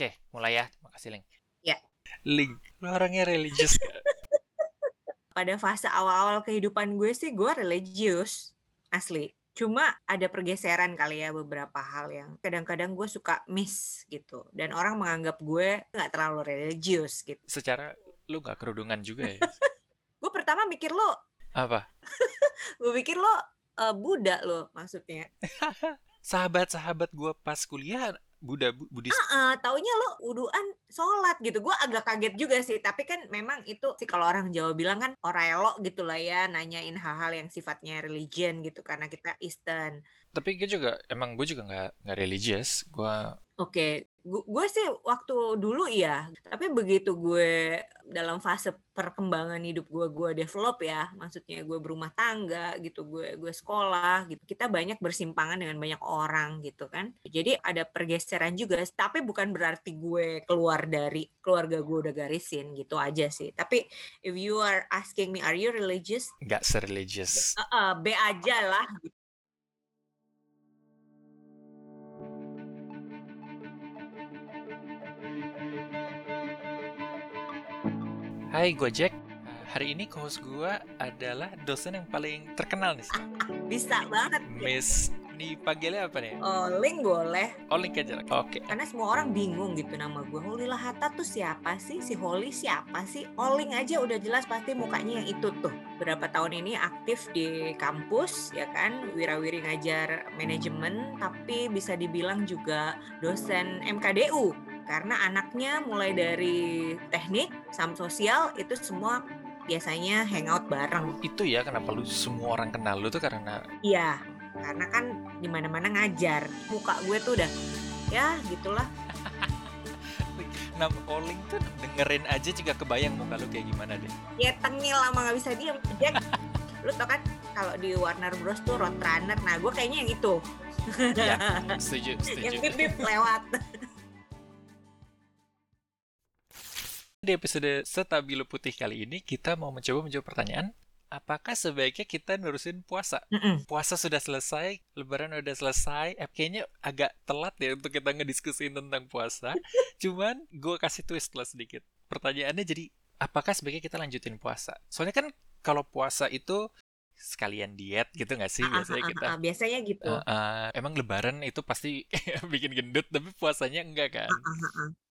Oke, mulai ya. Makasih, Ling. Ya. Ling, lu orangnya religius gak? Pada fase awal-awal kehidupan gue sih gue religius, asli. Cuma ada pergeseran kali ya beberapa hal yang kadang-kadang gue suka miss gitu. Dan orang menganggap gue nggak terlalu religius gitu. Secara lu gak kerudungan juga ya? Gue pertama mikir lo, Apa? gue pikir lo eh, Buddha lo maksudnya. Sahabat-sahabat gua pas kuliah Buddha Bu- Buddhis Eh, taunya lo uduan sholat gitu. Gue agak kaget juga sih. Tapi kan memang itu sih kalau orang Jawa bilang kan orelo gitu lah ya. Nanyain hal-hal yang sifatnya religion gitu. Karena kita Eastern. tapi gue juga emang gue juga nggak nggak religious gue Oke, gu- gue sih waktu dulu iya, tapi begitu gue dalam fase perkembangan hidup gue, gue develop ya, maksudnya gue berumah tangga gitu, gue gue sekolah gitu, kita banyak bersimpangan dengan banyak orang gitu kan, jadi ada pergeseran juga, tapi bukan berarti gue keluar dari keluarga gue udah garisin gitu aja sih, tapi if you are asking me are you religious, nggak sereligious. Eh, eh, B aja lah. Hai gue Jack. Hari ini co-host gue adalah dosen yang paling terkenal nih. Bisa banget. Miss dipanggilnya apa nih? Oh, link boleh. Oh link aja. Oke. Karena semua orang bingung gitu nama gue Holly Lahata tuh siapa sih? Si Holly siapa sih? Oling aja udah jelas pasti mukanya yang itu tuh. Berapa tahun ini aktif di kampus ya kan? Wirawiri ngajar manajemen tapi bisa dibilang juga dosen MKDU karena anaknya mulai dari teknik sampai sosial itu semua biasanya hangout bareng. Itu ya kenapa lu semua orang kenal lu tuh karena iya karena kan di mana-mana ngajar. Muka gue tuh udah ya gitulah. Nama calling tuh dengerin aja juga kebayang muka lu kayak gimana deh. ya tengil lama nggak bisa diem. Jack lu tau kan kalau di Warner Bros tuh Roadrunner. Nah gue kayaknya yang itu. Iya, setuju, yang setuju. bip bip lewat Di episode Stabilo Putih kali ini kita mau mencoba menjawab pertanyaan Apakah sebaiknya kita nerusin puasa? Mm-mm. Puasa sudah selesai, lebaran udah selesai eh, Kayaknya agak telat ya untuk kita ngediskusin tentang puasa Cuman gue kasih twist lah sedikit Pertanyaannya jadi Apakah sebaiknya kita lanjutin puasa? Soalnya kan kalau puasa itu sekalian diet gitu nggak sih Ah, ah, biasanya ah, kita? ah, biasanya gitu Uh, uh, emang lebaran itu pasti bikin gendut tapi puasanya enggak kan?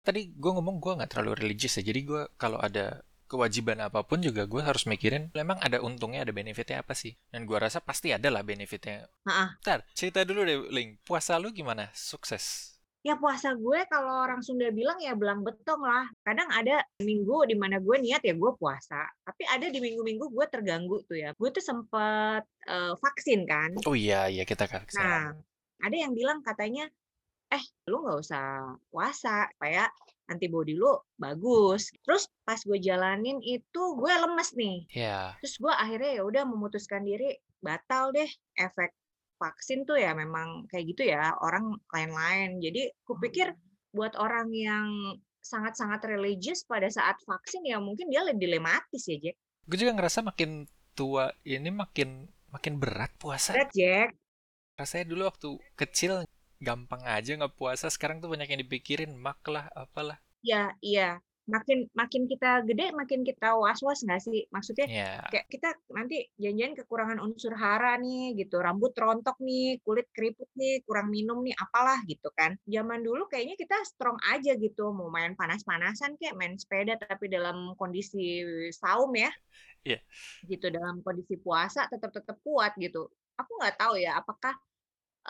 Tadi gue ngomong gue nggak terlalu religius ya, jadi gue kalau ada kewajiban apa pun juga gue harus mikirin emang ada untungnya, ada benefitnya apa sih? Dan gue rasa pasti ada lah benefitnya. Ntar, cerita dulu deh, Ling. Puasa lu gimana? Sukses? ya puasa gue kalau orang Sunda bilang ya belang betong lah kadang ada minggu di mana gue niat ya gue puasa tapi ada di minggu-minggu gue terganggu tuh ya gue tuh sempet eh, vaksin kan Oh iya, iya kita kan. Nah, ada yang bilang katanya, eh lu nggak usah puasa supaya antibody lu bagus. Terus pas gue jalanin itu gue lemes nih. Ya, Terus gue akhirnya ya udah memutuskan diri batal deh efek vaksin tuh ya memang kayak gitu ya orang lain-lain. Jadi kupikir buat orang yang sangat-sangat religius pada saat vaksin ya mungkin dia lebih dilematis ya Jack. gue juga ngerasa makin tua ini makin makin berat puasa. Berat Jack. Rasanya dulu waktu kecil gampang aja nggak puasa, sekarang tuh banyak yang dipikirin, mak lah, apalah. Ya, iya. Makin makin kita gede, makin kita was-was nggak sih? Maksudnya Ya, kayak kita nanti janjian kekurangan unsur hara nih gitu, rambut rontok nih, kulit keriput nih, kurang minum nih, apalah gitu kan. Zaman dulu kayaknya kita strong aja gitu, mau main panas-panasan kayak main sepeda tapi dalam kondisi saum ya. Iya. Gitu dalam kondisi puasa tetap tetap kuat gitu. Aku nggak tahu ya apakah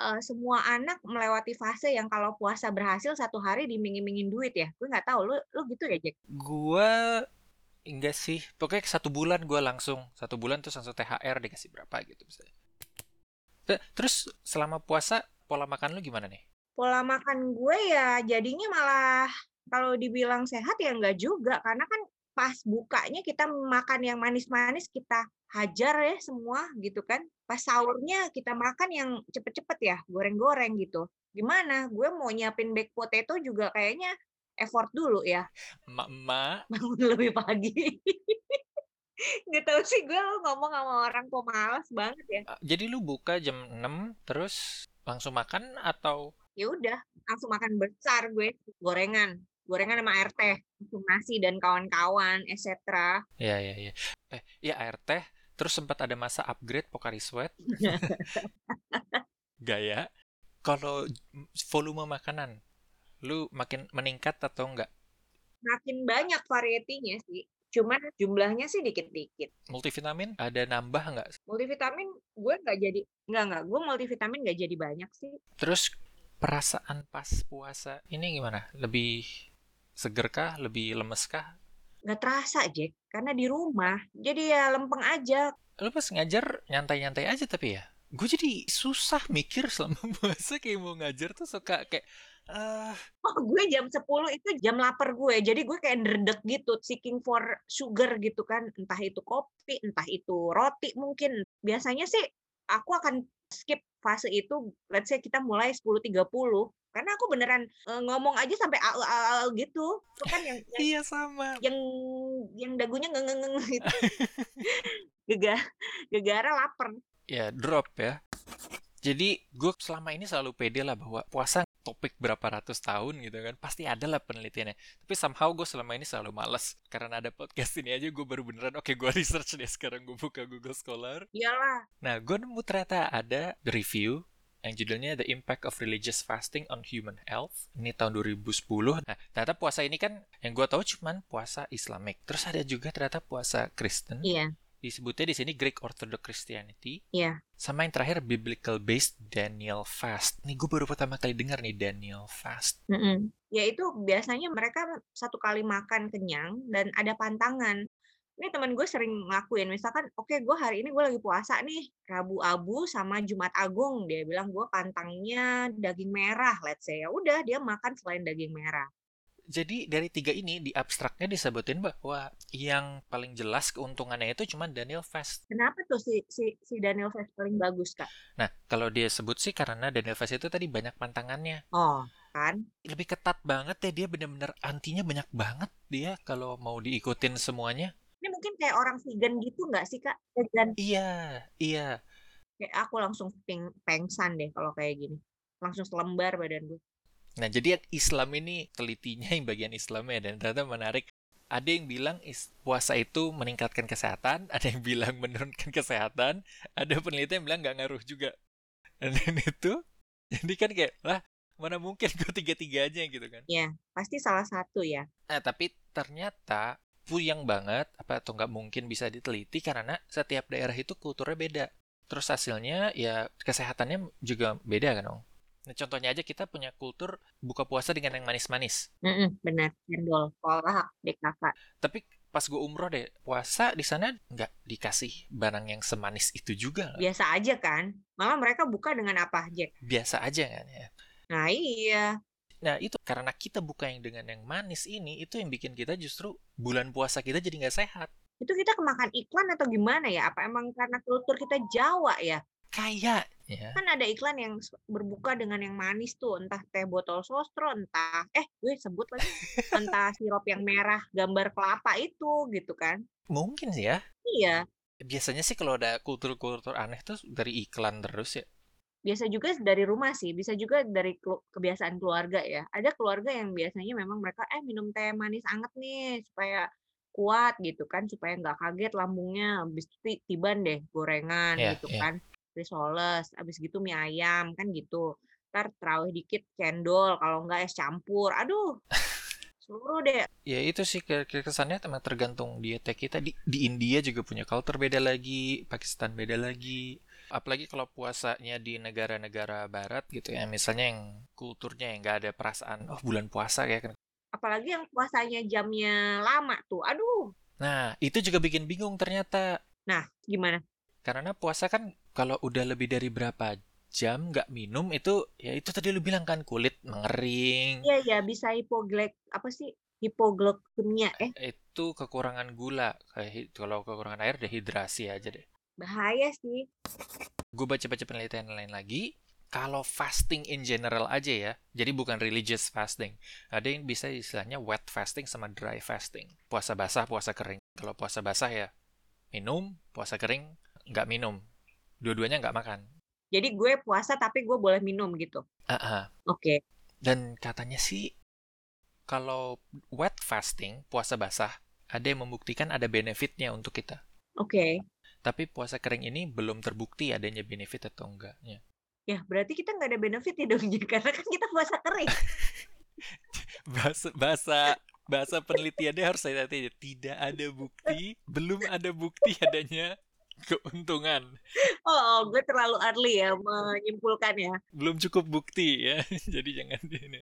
eh, semua anak melewati fase yang kalau puasa berhasil satu hari dimingin-mingin duit ya. Gue nggak tahu lu lu gitu ya Jack. Gua enggak sih. Pokoknya satu bulan gua langsung satu bulan terus langsung THR dikasih berapa gitu misalnya. Te- Terus selama puasa pola makan lu gimana nih? pola makan gue ya jadinya malah kalau dibilang sehat ya enggak juga karena kan pas bukanya kita makan yang manis-manis kita hajar ya semua gitu kan. Pas sahurnya kita makan yang cepet-cepet ya goreng-goreng gitu. Gimana? Gue mau nyiapin baked potato juga kayaknya effort dulu ya. Emak-emak, bangun lebih pagi. Nggak tahu sih gue lo ngomong sama orang pemalas banget ya. Ah, jadi lu buka jam 6 terus langsung makan atau? Ya udah langsung makan besar gue gorengan gorengan sama air teh nasi dan kawan-kawan etc ya ya ya eh ya air teh terus sempat ada masa upgrade Pocari Sweat gaya kalau volume makanan lu makin meningkat atau enggak makin banyak varietinya sih cuman jumlahnya sih dikit-dikit. Multivitamin ada nambah nggak? Multivitamin gue nggak jadi nggak nggak gue multivitamin nggak jadi banyak sih. Terus perasaan pas puasa ini gimana? Lebih seger kah? Lebih lemes kah? Nggak terasa Jack karena di rumah jadi ya lempeng aja. Lu pas ngajar nyantai-nyantai aja tapi ya. Gue jadi susah mikir selama puasa kayak mau ngajar tuh suka kayak Uh... Oh, gue jam 10 itu jam lapar gue. Jadi gue kayak derdek gitu, seeking for sugar gitu kan. Entah itu kopi, entah itu roti mungkin. Biasanya sih aku akan skip fase itu, let's say kita mulai 10.30. Karena aku beneran uh, ngomong aja sampai al, al, al gitu. Itu kan yang, yang Iya sama. Yang yang dagunya ngengeng gitu. Gegara, gegara lapar. Ya, drop ya. Jadi gue selama ini selalu pede lah bahwa puasa topik berapa ratus tahun gitu kan pasti ada lah penelitiannya tapi somehow gue selama ini selalu males karena ada podcast ini aja gue baru beneran oke okay, gue research deh sekarang gue buka Google Scholar iyalah nah gue nemu ternyata ada review yang judulnya The Impact of Religious Fasting on Human Health. Ini tahun 2010. Nah, ternyata puasa ini kan yang gue tahu cuman puasa Islamic. Terus ada juga ternyata puasa Kristen. Iya disebutnya di sini Greek Orthodox Christianity. Iya. Sama yang terakhir biblical based Daniel fast. Nih gue baru pertama kali dengar nih Daniel fast. Mm -mm. Ya itu biasanya mereka satu kali makan kenyang dan ada pantangan. Ini teman gue sering ngelakuin, misalkan, oke okay, gue hari ini gue lagi puasa nih, Rabu Abu sama Jumat Agung, dia bilang gue pantangnya daging merah, let's say ya udah dia makan selain daging merah jadi dari tiga ini di abstraknya disebutin bahwa yang paling jelas keuntungannya itu cuma Daniel Fest. Kenapa tuh si si, si Daniel Fest paling bagus kak? Nah kalau dia sebut sih karena Daniel Fest itu tadi banyak pantangannya. Oh kan? Lebih ketat banget ya dia bener-bener antinya banyak banget dia kalau mau diikutin semuanya. Ini mungkin kayak orang vegan gitu nggak sih kak? Vegan. Iya iya. Kayak aku langsung peng pengsan deh kalau kayak gini. Langsung selembar badan gue. Nah, jadi Islam ini telitinya yang bagian Islamnya dan ternyata menarik. Ada yang bilang is, puasa itu meningkatkan kesehatan, ada yang bilang menurunkan kesehatan, ada penelitian yang bilang nggak ngaruh juga. Dan itu, jadi kan kayak, lah mana mungkin gue tiga-tiganya gitu kan. Iya, pasti salah satu ya. Nah, tapi ternyata puyang banget, apa atau nggak mungkin bisa diteliti karena setiap daerah itu kulturnya beda. Terus hasilnya ya kesehatannya juga beda kan dong. Nah, contohnya aja kita punya kultur buka puasa dengan yang manis-manis. Mm -mm, benar, cendol, kolak, kakak. Tapi pas gue umroh deh, puasa di sana nggak dikasih barang yang semanis itu juga. Biasa aja kan? Malah mereka buka dengan apa, Jack? Biasa aja kan ya. Nah iya. Nah itu karena kita buka yang dengan yang manis ini, itu yang bikin kita justru bulan puasa kita jadi nggak sehat. Itu kita kemakan iklan atau gimana ya? Apa emang karena kultur kita Jawa ya? Kayak ya. Kan ada iklan yang berbuka dengan yang manis tuh, entah teh botol sostro, entah eh gue sebut lagi, entah sirup yang merah gambar kelapa itu gitu kan. Mungkin sih ya. Iya. Biasanya sih kalau ada kultur-kultur aneh tuh dari iklan terus ya. Biasa juga dari rumah sih, bisa juga dari kebiasaan keluarga ya. Ada keluarga yang biasanya memang mereka eh minum teh manis anget nih supaya kuat gitu kan supaya nggak kaget lambungnya habis tiban deh gorengan yeah, gitu yeah. kan risoles, abis gitu mie ayam, kan gitu. Ntar terawih dikit cendol, kalau enggak es campur. Aduh, seluruh deh. Ya itu sih kesannya emang tergantung dietnya kita. Di, di India juga punya culture beda lagi, Pakistan beda lagi. Apalagi kalau puasanya di negara-negara barat gitu ya, misalnya yang kulturnya yang nggak ada perasaan, oh bulan puasa kayak kan. Apalagi yang puasanya jamnya lama tuh, aduh. Nah, itu juga bikin bingung ternyata. Nah, gimana? Karena puasa kan kalau udah lebih dari berapa jam nggak minum itu ya itu tadi lu bilang kan kulit mengering. Iya ya bisa hipoglek apa sih hipoglikemia eh itu kekurangan gula kayak kalau kekurangan air dehidrasi aja deh. Bahaya sih. Gue baca-baca penelitian lain lagi kalau fasting in general aja ya, jadi bukan religious fasting. Ada yang bisa istilahnya wet fasting sama dry fasting. Puasa basah, puasa kering. Kalau puasa basah ya minum, puasa kering nggak minum. Dua-duanya nggak makan. Jadi gue puasa tapi gue boleh minum gitu. Ah, ah. Oke. Dan katanya sih kalau wet fasting, puasa basah, ada yang membuktikan ada benefitnya untuk kita. Oke. Tapi puasa kering ini belum terbukti adanya benefit atau enggaknya. Ya, berarti kita nggak ada benefit ya dong, karena kan kita puasa kering. bahasa bahasa bahasa penelitiannya harus saya hati tidak ada bukti belum ada bukti adanya keuntungan. Oh, oh gue terlalu early ya menyimpulkan ya. Belum cukup bukti ya jadi jangan ini.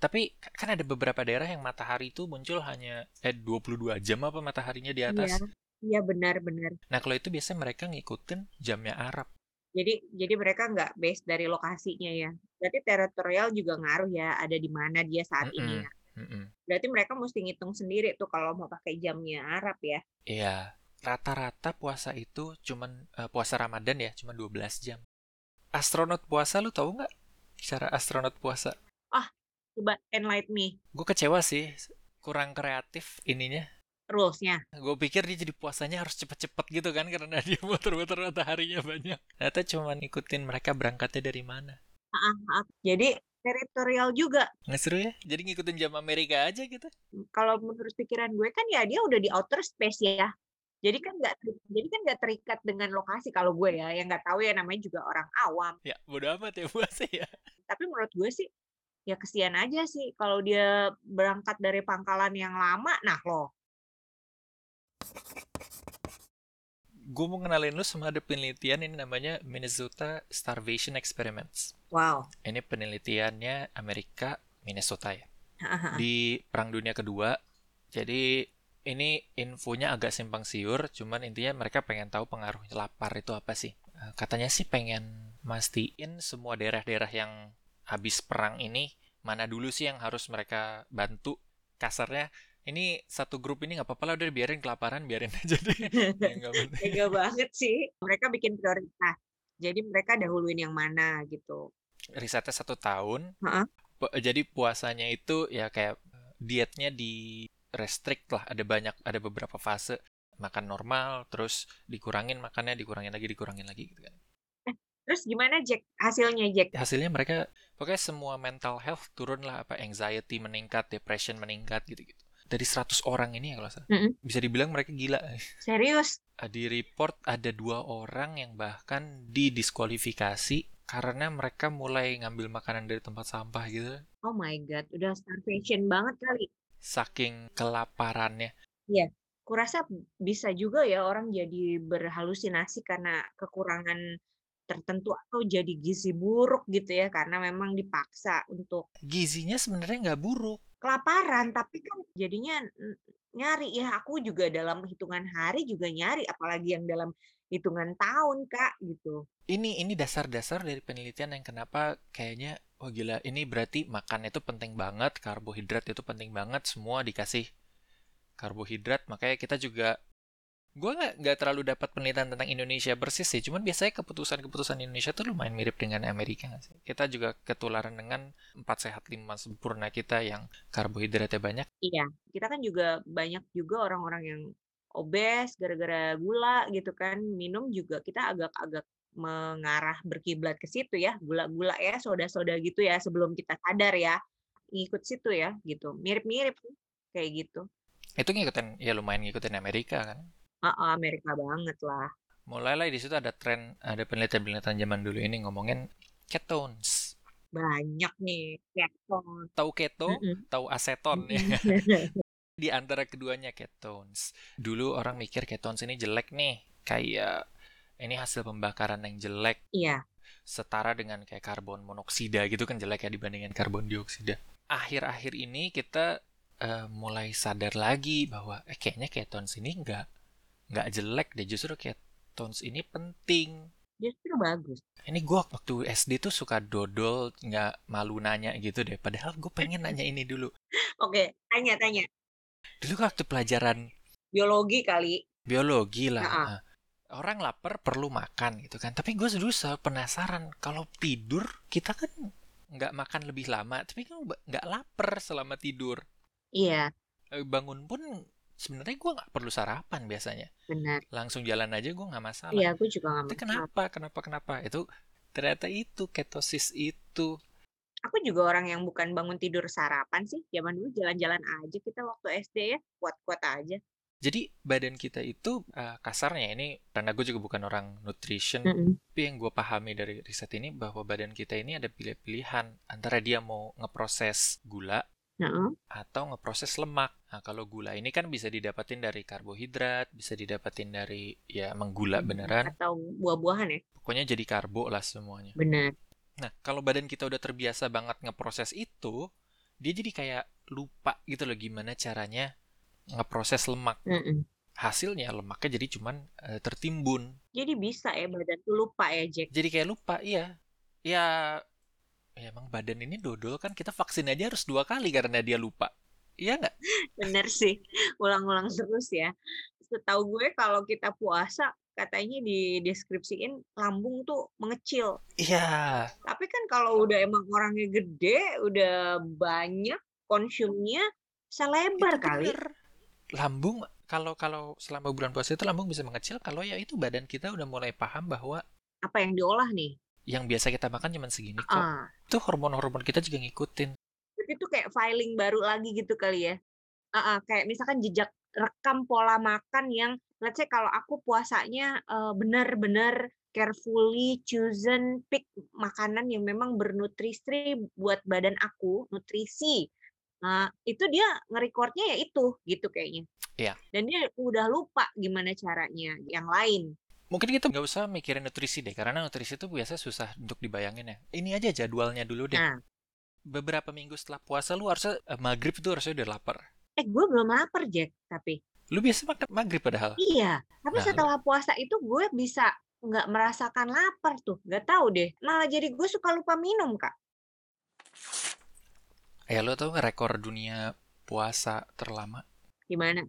Tapi kan ada beberapa daerah yang matahari itu muncul hanya eh 22 jam apa mataharinya di atas? iya iya benar benar. Nah kalau itu biasanya mereka ngikutin jamnya Arab. Jadi jadi mereka nggak base dari lokasinya ya. Berarti teritorial juga ngaruh ya ada di mana dia saat mm -mm. ini ya. mm -mm. berarti mereka mesti ngitung sendiri tuh kalau mau pakai jamnya Arab ya. Iya rata-rata puasa itu cuman uh, puasa Ramadan ya cuma 12 jam astronot puasa lu tahu nggak cara astronot puasa ah coba enlighten me gue kecewa sih kurang kreatif ininya rulesnya. Gue pikir dia jadi puasanya harus cepet-cepet gitu kan karena dia muter-muter mataharinya banyak. Ternyata cuma ngikutin mereka berangkatnya dari mana. Ah, ah. Jadi teritorial juga. Nggak seru ya? Jadi ngikutin jam Amerika aja gitu. Kalau menurut pikiran gue kan ya dia udah di outer space ya. Jadi kan nggak jadi kan nggak terikat dengan lokasi kalau gue ya yang nggak tahu ya namanya juga orang awam. Ya bodo amat ya puasa ya. Tapi menurut gue sih ya kesian aja sih kalau dia berangkat dari pangkalan yang lama. Nah loh gue mau kenalin lu sama ada penelitian ini namanya Minnesota Starvation Experiments. Wow. Ini penelitiannya Amerika Minnesota ya. Di Perang Dunia Kedua. Jadi ini infonya agak simpang siur, cuman intinya mereka pengen tahu pengaruh lapar itu apa sih. Eh, katanya sih pengen mastiin semua daerah-daerah yang habis perang ini mana dulu sih yang harus mereka bantu. Kasarnya ini satu grup ini nggak apa-apa lah udah biarin kelaparan biarin aja deh ya, banget sih mereka bikin prioritas jadi mereka dahuluin yang mana gitu risetnya satu tahun uh -uh. jadi puasanya itu ya kayak dietnya di restrict lah ada banyak ada beberapa fase makan normal terus dikurangin makannya dikurangin lagi dikurangin lagi gitu kan eh, terus gimana Jack hasilnya Jack hasilnya mereka pokoknya semua mental health turun lah apa anxiety meningkat depression meningkat gitu gitu dari 100 orang ini ya kalau salah. Mm -hmm. Bisa dibilang mereka gila. Serius? Di report ada dua orang yang bahkan didiskualifikasi karena mereka mulai ngambil makanan dari tempat sampah gitu. Oh my god, udah starvation banget kali. Saking kelaparannya. Iya, kurasa bisa juga ya orang jadi berhalusinasi karena kekurangan tertentu atau jadi gizi buruk gitu ya karena memang dipaksa untuk gizinya sebenarnya nggak buruk. Kelaparan tapi kan jadinya nyari. Ya aku juga dalam hitungan hari juga nyari apalagi yang dalam hitungan tahun kak gitu. Ini ini dasar-dasar dari penelitian yang kenapa kayaknya oh gila. Ini berarti makan itu penting banget karbohidrat itu penting banget semua dikasih karbohidrat. Makanya kita juga gue nggak nggak terlalu dapat penelitian tentang Indonesia persis sih. Cuman biasanya keputusan-keputusan Indonesia tuh lumayan mirip dengan Amerika nggak sih? Kita juga ketularan dengan empat sehat lima sempurna kita yang karbohidratnya banyak. Iya. Kita kan juga banyak juga orang-orang yang obes gara-gara gula gitu kan. Minum juga kita agak-agak mengarah berkiblat ke situ ya gula-gula ya soda-soda gitu ya sebelum kita sadar ya ngikut situ ya gitu mirip-mirip kayak gitu itu ngikutin ya lumayan ngikutin Amerika kan uh, Amerika banget lah. Mulailah di situ ada tren, ada penelitian-penelitian zaman dulu ini ngomongin ketones. Banyak nih ketones. Tahu keto, mm -mm. tahu aseton ya. di antara keduanya ketones. Dulu orang mikir ketones ini jelek nih, kayak ini hasil pembakaran yang jelek. Iya. Setara dengan kayak karbon monoksida gitu kan jelek ya dibandingkan karbon dioksida. Akhir-akhir ini kita uh, mulai sadar lagi bahwa eh, kayaknya ketones ini enggak nggak jelek deh justru ketones ini penting justru bagus ini gue waktu SD tuh suka dodol nggak malu nanya gitu deh padahal gue pengen nanya ini dulu oke tanya tanya dulu waktu pelajaran biologi kali biologi lah uh -uh. Orang lapar perlu makan gitu kan. Tapi gue dulu penasaran. Kalau tidur kita kan nggak makan lebih lama tapi kan nggak lapar selama tidur. Iya. Eh, bangun pun sebenarnya gue nggak perlu sarapan biasanya. Benar. Langsung jalan aja gue nggak masalah. Iya gue juga nggak masalah. kenapa? Kenapa? Kenapa? Itu ternyata itu ketosis itu. Aku juga orang yang bukan bangun tidur sarapan sih. Zaman dulu jalan-jalan aja kita waktu SD ya kuat-kuat aja jadi badan kita itu uh, kasarnya ini karena gue juga bukan orang nutrition, Mm-mm. tapi yang gue pahami dari riset ini bahwa badan kita ini ada pilih-pilihan antara dia mau ngeproses gula atau ngeproses lemak. Nah, kalau gula ini kan bisa didapatin dari karbohidrat, bisa didapatin dari ya menggula beneran. atau buah-buahan ya Pokoknya jadi karbo lah semuanya. benar Nah, kalau badan kita udah terbiasa banget ngeproses itu, dia jadi kayak lupa gitu loh gimana caranya ngeproses lemak. Mm-mm. Hasilnya lemaknya jadi cuman eh, tertimbun. jadi bisa ya badan tuh lupa ya Jack Jadi kayak lupa, iya. Ya, ya emang badan ini dodol kan kita vaksin aja harus dua kali karena dia lupa. Iya nggak? bener sih ulang-ulang terus ya setahu gue kalau kita puasa katanya dideskripsiin lambung tuh mengecil Iya. tapi kan kalau udah emang orangnya gede udah banyak konsumnya bisa lebar Itu kali bener. Lambung kalau kalau selama bulan puasa itu lambung bisa mengecil kalau ya itu badan kita udah mulai paham bahwa apa yang diolah nih yang biasa kita makan cuma segini kok. ah Itu hormon-hormon kita juga ngikutin. itu kayak filing baru lagi gitu kali ya Ah, ah, kayak misalkan jejak rekam pola makan yang let's say kalau aku puasanya eh, benar-benar carefully chosen pick makanan yang memang bernutrisi buat badan aku nutrisi Nah, itu dia ngerekordnya ya itu gitu kayaknya Iya. dan dia udah lupa gimana caranya yang lain Mungkin kita nggak usah mikirin nutrisi deh, karena nutrisi itu biasa susah untuk dibayangin ya. Ini aja jadwalnya dulu deh. nah Beberapa minggu setelah puasa lu harusnya eh, maghrib itu harusnya udah lapar. eh gue belum lapar Jack tapi Lu biasa makan maghrib padahal. Iya, tapi Nah, setelah puasa itu gue bisa nggak merasakan lapar tuh, nggak tahu deh. Malah jadi gue suka lupa minum kak. Ya lu tau nggak rekor dunia puasa terlama? Gimana?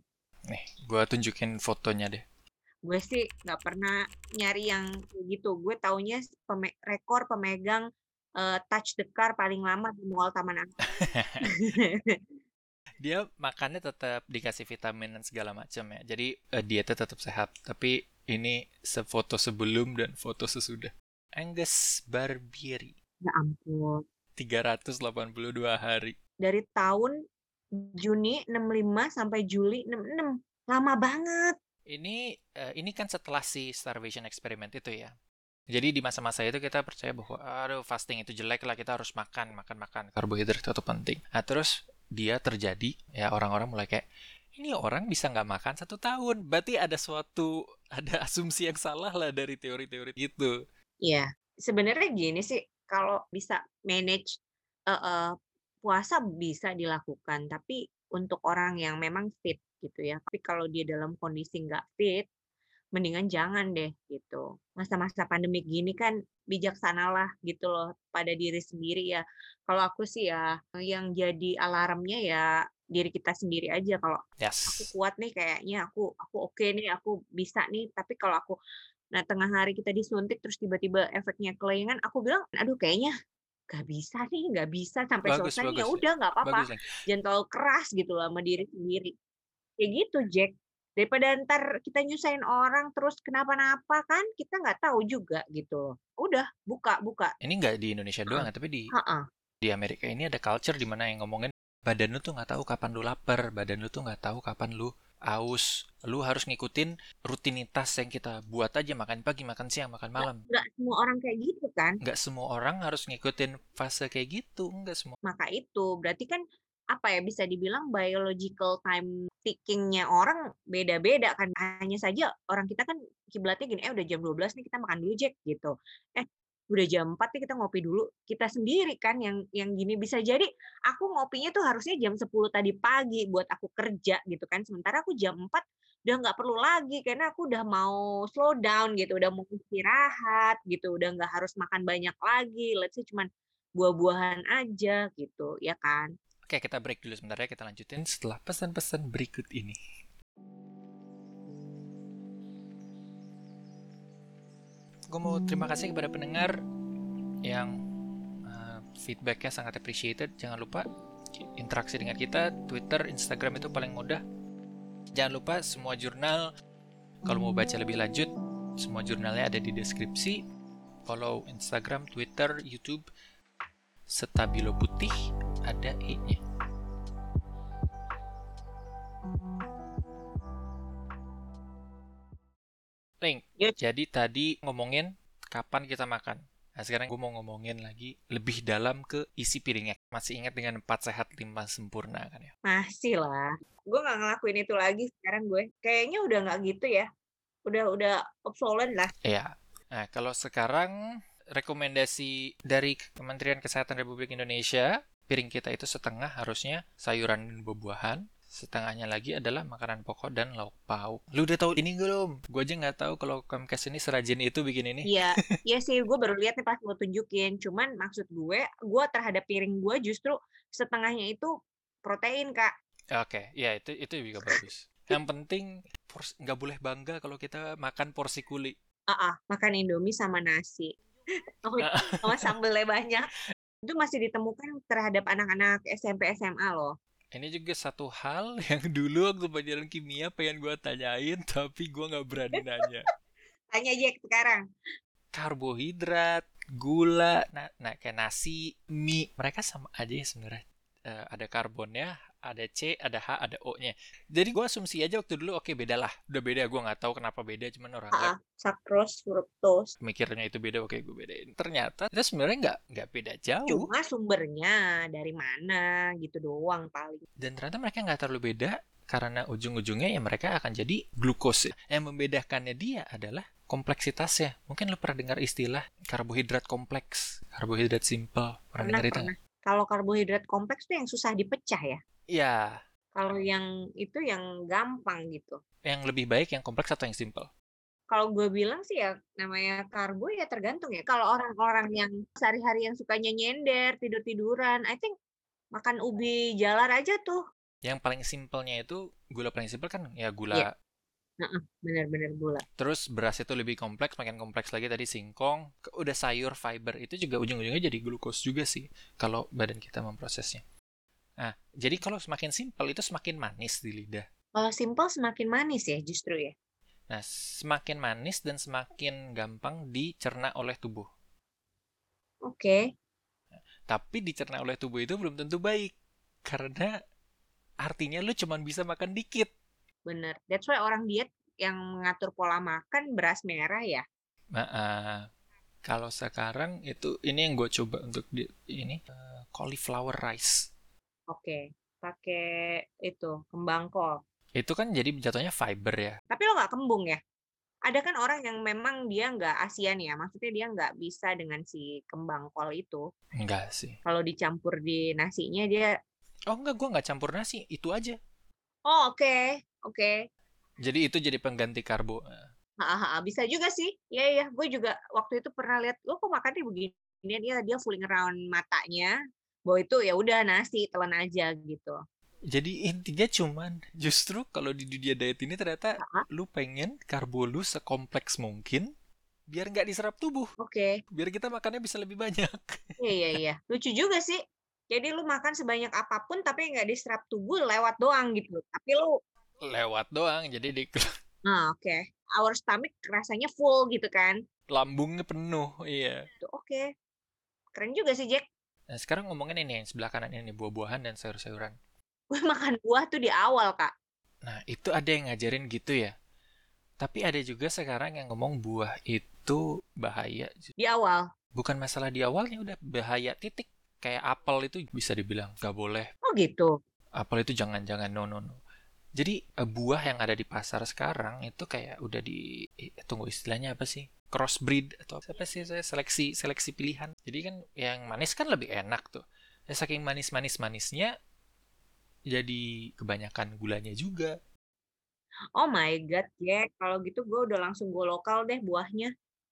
Nih, gua tunjukin fotonya deh. Gue sih nggak pernah nyari yang gitu. Gue taunya peme- rekor pemegang eh, touch the car paling lama di Mall Taman Angkasa. Dia makannya tetap dikasih vitamin dan segala macam ya. Jadi eh, dietnya tetap sehat. Tapi ini sefoto sebelum dan foto sesudah. Angus Barbieri, ya ampun. 382 hari. Dari tahun Juni 65 sampai Juli 66. Lama banget. Ini eh, ini kan setelah si starvation experiment itu ya. Jadi di masa-masa itu kita percaya bahwa aduh fasting itu jelek lah kita harus makan makan makan karbohidrat itu penting. Nah terus dia terjadi ya orang-orang mulai kayak ini orang bisa nggak makan satu tahun. Berarti ada suatu ada asumsi yang salah lah dari teori-teori itu. Iya, sebenarnya gini sih, kalau bisa manage eh, eh, puasa bisa dilakukan, tapi untuk orang yang memang fit gitu ya. Tapi kalau dia dalam kondisi nggak fit, mendingan jangan deh gitu. Masa-masa pandemi gini kan bijaksanalah gitu loh pada diri sendiri ya. Kalau aku sih ya yang jadi alarmnya ya diri kita sendiri aja. Kalau aku Yes. kuat nih kayaknya aku aku oke nih aku bisa nih tapi kalau aku nah tengah hari kita disuntik terus tiba-tiba efeknya kelengan aku bilang aduh kayaknya nggak bisa nih nggak bisa sampai Bagus, selesai ya bagus. udah nggak apa-apa Leng. jangan terlalu keras gitu loh sama diri sendiri kayak gitu Jack daripada ntar kita nyusahin orang terus kenapa-napa kan kita nggak tahu juga gitu udah buka buka Ini nggak di Indonesia doang ya, tapi di Ha-ha. di Amerika ini ada culture di mana yang ngomongin badan lu tuh nggak tahu kapan lu lapar, badan lu tuh nggak tahu kapan lu aus. Lu harus ngikutin rutinitas yang kita buat aja makan pagi, makan siang, makan malam. nggak semua orang kayak gitu kan Nggak semua orang harus ngikutin fase kayak gitu, nggak semua. maka itu berarti kan apa ya bisa dibilang biological time ticking-nya orang beda-beda kan hanya saja orang kita kan kiblatnya gini eh udah jam 12 nih kita makan dulu Jack gitu eh udah jam 4 nih kita ngopi dulu kita sendiri kan yang yang gini. Bisa jadi aku ngopinya tuh harusnya jam 10 tadi pagi buat aku kerja gitu kan. Sementara aku jam 4 udah nggak perlu lagi karena aku udah mau slow down gitu udah mau istirahat gitu udah nggak harus makan banyak lagi. Let's say cuman buah-buahan aja gitu ya kan? Oke, kita break dulu sebentar ya, kita lanjutin setelah pesan-pesan berikut ini. Gue mau terima kasih kepada pendengar yang uh, feedbacknya sangat appreciated. Jangan lupa interaksi dengan kita, Twitter, Instagram itu paling mudah. Jangan lupa semua jurnal, kalau mau baca lebih lanjut, semua jurnalnya ada di deskripsi. follow Instagram, Twitter, YouTube Stabilo Putih ada E-nya. Link. Yuk. Jadi tadi ngomongin kapan kita makan. Nah sekarang gue mau ngomongin lagi lebih dalam ke isi piringnya. Masih ingat dengan empat sehat lima sempurna kan ya? Masih lah. Gue nggak ngelakuin itu lagi sekarang gue. Kayaknya udah nggak gitu ya. Udah udah obsolete lah. Iya. Nah kalau sekarang rekomendasi dari Kementerian Kesehatan Republik Indonesia, piring kita itu setengah harusnya sayuran dan buah-buahan, setengahnya lagi adalah makanan pokok dan lauk pauk. Lu udah tahu ini belum? Gue aja nggak tahu kalau Comcast ini serajin itu bikin ini. Iya, iya sih. Gue baru lihat nih pas lo tunjukin. Cuman maksud gue, gue terhadap piring gue justru setengahnya itu protein kak. Oke, ya itu itu juga bagus. Yang penting nggak boleh bangga kalau kita makan porsi kuli. Ah, ah, makan indomie sama nasi. Oh, sama sambelnya banyak. Itu masih ditemukan terhadap anak-anak SMP SMA loh. Ini juga satu hal yang dulu waktu pelajaran kimia pengen gue tanyain, tapi gue nggak berani nanya. Tanya Jack sekarang. Karbohidrat, gula, nah, nah kayak nasi, mie, mereka sama aja ya sebenarnya. Eh, ada karbonnya, ada C, ada H, ada O-nya. Jadi gue asumsi aja waktu dulu, oke beda lah. Udah beda, gue nggak tahu kenapa beda, cuman orang sucrose, fructose. mikirnya itu beda, oke gue bedain. Ternyata itu sebenarnya nggak nggak beda jauh. Cuma sumbernya dari mana gitu doang paling. Dan ternyata mereka nggak terlalu beda karena ujung-ujungnya ya mereka akan jadi glukose. Yang membedakannya dia adalah kompleksitasnya. Mungkin lo pernah dengar istilah karbohidrat kompleks, karbohidrat simple. Pernah, Pernah, dengar itu pernah. Kalau karbohidrat kompleks tuh yang susah dipecah ya. Ya, Kalau yang itu yang gampang gitu. yang lebih baik yang kompleks atau yang simple? Kalau gue bilang sih ya namanya karbo ya tergantung ya. Kalau orang-orang yang sehari-hari yang sukanya nyender, tidur-tiduran, I think makan ubi jalar aja tuh. Yang paling simpelnya itu gula paling simpel kan ya gula. Iya. Heeh, bener-bener gula. Terus beras itu lebih kompleks, makin kompleks lagi tadi singkong. Udah sayur, fiber itu juga ujung-ujungnya jadi glukos juga sih kalau badan kita memprosesnya. Nah, jadi kalau semakin simpel itu semakin manis di lidah. Kalau simple semakin manis ya justru ya. Nah, semakin manis dan semakin gampang dicerna oleh tubuh. Oke. Tapi dicerna oleh tubuh itu belum tentu baik. Karena artinya lu cuman bisa makan dikit. Bener. That's why orang diet yang mengatur pola makan beras merah ya. Nah, eh, kalau sekarang itu ini yang gue coba untuk di, ini eh, cauliflower rice. Oke. Pakai itu kembang kol. Itu kan jadi jatuhnya fiber ya. Tapi lo nggak kembung ya? Ada kan orang yang memang dia nggak ASEAN ya, maksudnya dia nggak bisa dengan si kembang kol itu. Enggak sih. Kalau dicampur di nasinya dia, Oh enggak, gue nggak campur nasi. Itu aja. Oh oke, oke, Jadi itu jadi pengganti karbo. Hahaha, bisa juga sih. Iya iya, gue juga waktu itu pernah lihat, lo kok makannya begini? Dia dia fooling around matanya, bahwa itu ya udah nasi telan aja gitu. Jadi intinya cuman justru kalau di dunia diet ini ternyata Ha-ha, lu pengen karbo lu sekompleks mungkin biar nggak diserap tubuh. Oke, Biar kita makannya bisa lebih banyak. iya iya iya, lucu juga sih. Jadi lu makan sebanyak apa pun tapi nggak diserap tubuh lewat doang gitu. Tapi lu, Lewat doang, jadi di nah oke, our stomach rasanya full gitu kan. lambungnya penuh. Iya. Tuh, Oke, keren juga sih Jack. Nah, sekarang ngomongin ini yang sebelah kanan ini buah-buahan dan sayur-sayuran. Gue makan buah tuh di awal kak. Nah, itu ada yang ngajarin gitu ya. Tapi ada juga sekarang yang ngomong buah itu bahaya. Di awal. Bukan masalah di awalnya udah bahaya titik. Kayak apel itu bisa dibilang nggak boleh. Oh gitu. Apel itu jangan-jangan no no no. Jadi eh, buah yang ada di pasar sekarang itu kayak udah di eh, tunggu istilahnya apa sih? Crossbreed atau apa sih saya seleksi seleksi pilihan. Jadi kan yang manis kan lebih enak tuh. Ya, saking manis-manis manisnya jadi kebanyakan gulanya juga. Oh my god, Jack. Kalau gitu gue udah langsung gue lokal deh buahnya.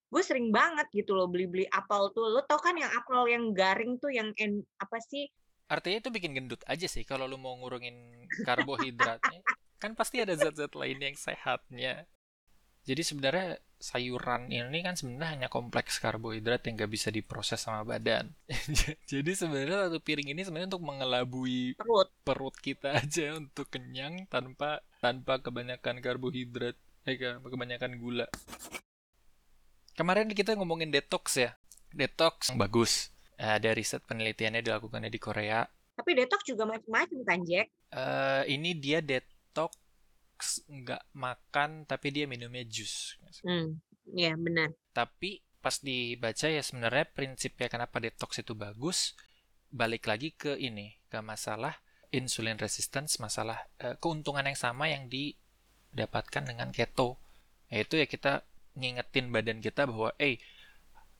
Gue sering banget gitu loh beli-beli apel tuh. Lo tau kan yang apel yang garing tuh yang en, apa sih? Artinya itu bikin gendut aja sih kalau lu mau ngurungin karbohidratnya. kan pasti ada zat-zat lain yang sehatnya. Jadi sebenarnya sayuran ini kan sebenarnya hanya kompleks karbohidrat yang gak bisa diproses sama badan. Jadi sebenarnya satu piring ini sebenarnya untuk mengelabui Perut. perut kita aja untuk kenyang tanpa tanpa kebanyakan karbohidrat, eh ke- kebanyakan gula. Kemarin kita ngomongin detox ya. Detox bagus. Ada riset penelitiannya dilakukan di Korea. Tapi detox juga macam-macam kan, Jack? Uh, ini dia detox nggak makan tapi dia minumnya jus. Hmm, ya benar. Tapi pas dibaca ya sebenarnya prinsipnya kenapa detox itu bagus balik lagi ke ini ke masalah insulin resistance masalah uh, keuntungan yang sama yang didapatkan dengan keto yaitu ya kita ngingetin badan kita bahwa eh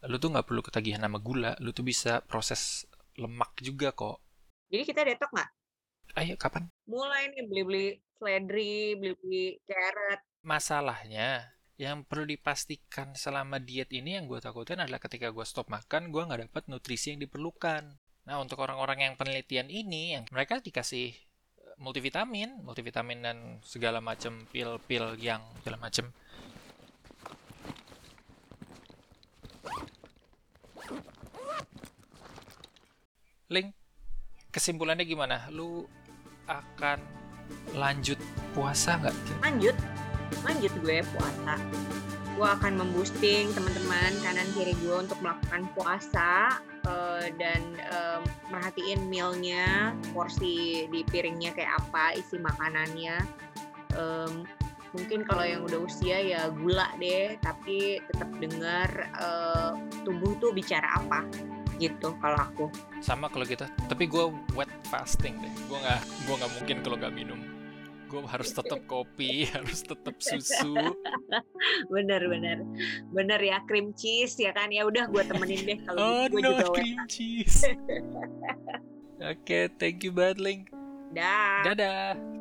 lu tuh nggak perlu ketagihan sama gula lu tuh bisa proses lemak juga kok. Jadi kita detox nggak? Ayo kapan? Mulai nih beli-beli seledri beli-beli carrot. Masalahnya yang perlu dipastikan selama diet ini yang gue takutin adalah ketika gue stop makan gue nggak dapat nutrisi yang diperlukan. Nah untuk orang-orang yang penelitian ini yang mereka dikasih eh, multivitamin multivitamin dan segala macam pil-pil yang segala macam Link kesimpulannya gimana? Lu akan lanjut puasa nggak? Lanjut. Lanjut gue puasa. Gue akan memboosting teman-teman kanan kiri gue untuk melakukan puasa uh, dan uh, merhatiin mealnya porsi di piringnya kayak apa isi makanannya. Um, mungkin kalau yang udah usia ya gula deh tapi tetap dengar uh, tubuh tuh bicara apa gitu kalau aku. Sama kalau gitu tapi gue wet fasting deh. Gue nggak gue nggak mungkin kalau nggak minum. Gue harus tetap kopi harus tetap susu. Bener bener. Bener ya cream cheese ya kan? Ya udah gue temenin deh kalau oh gue no juga cream cheese. Oke okay, thank you Badling dah. Dadah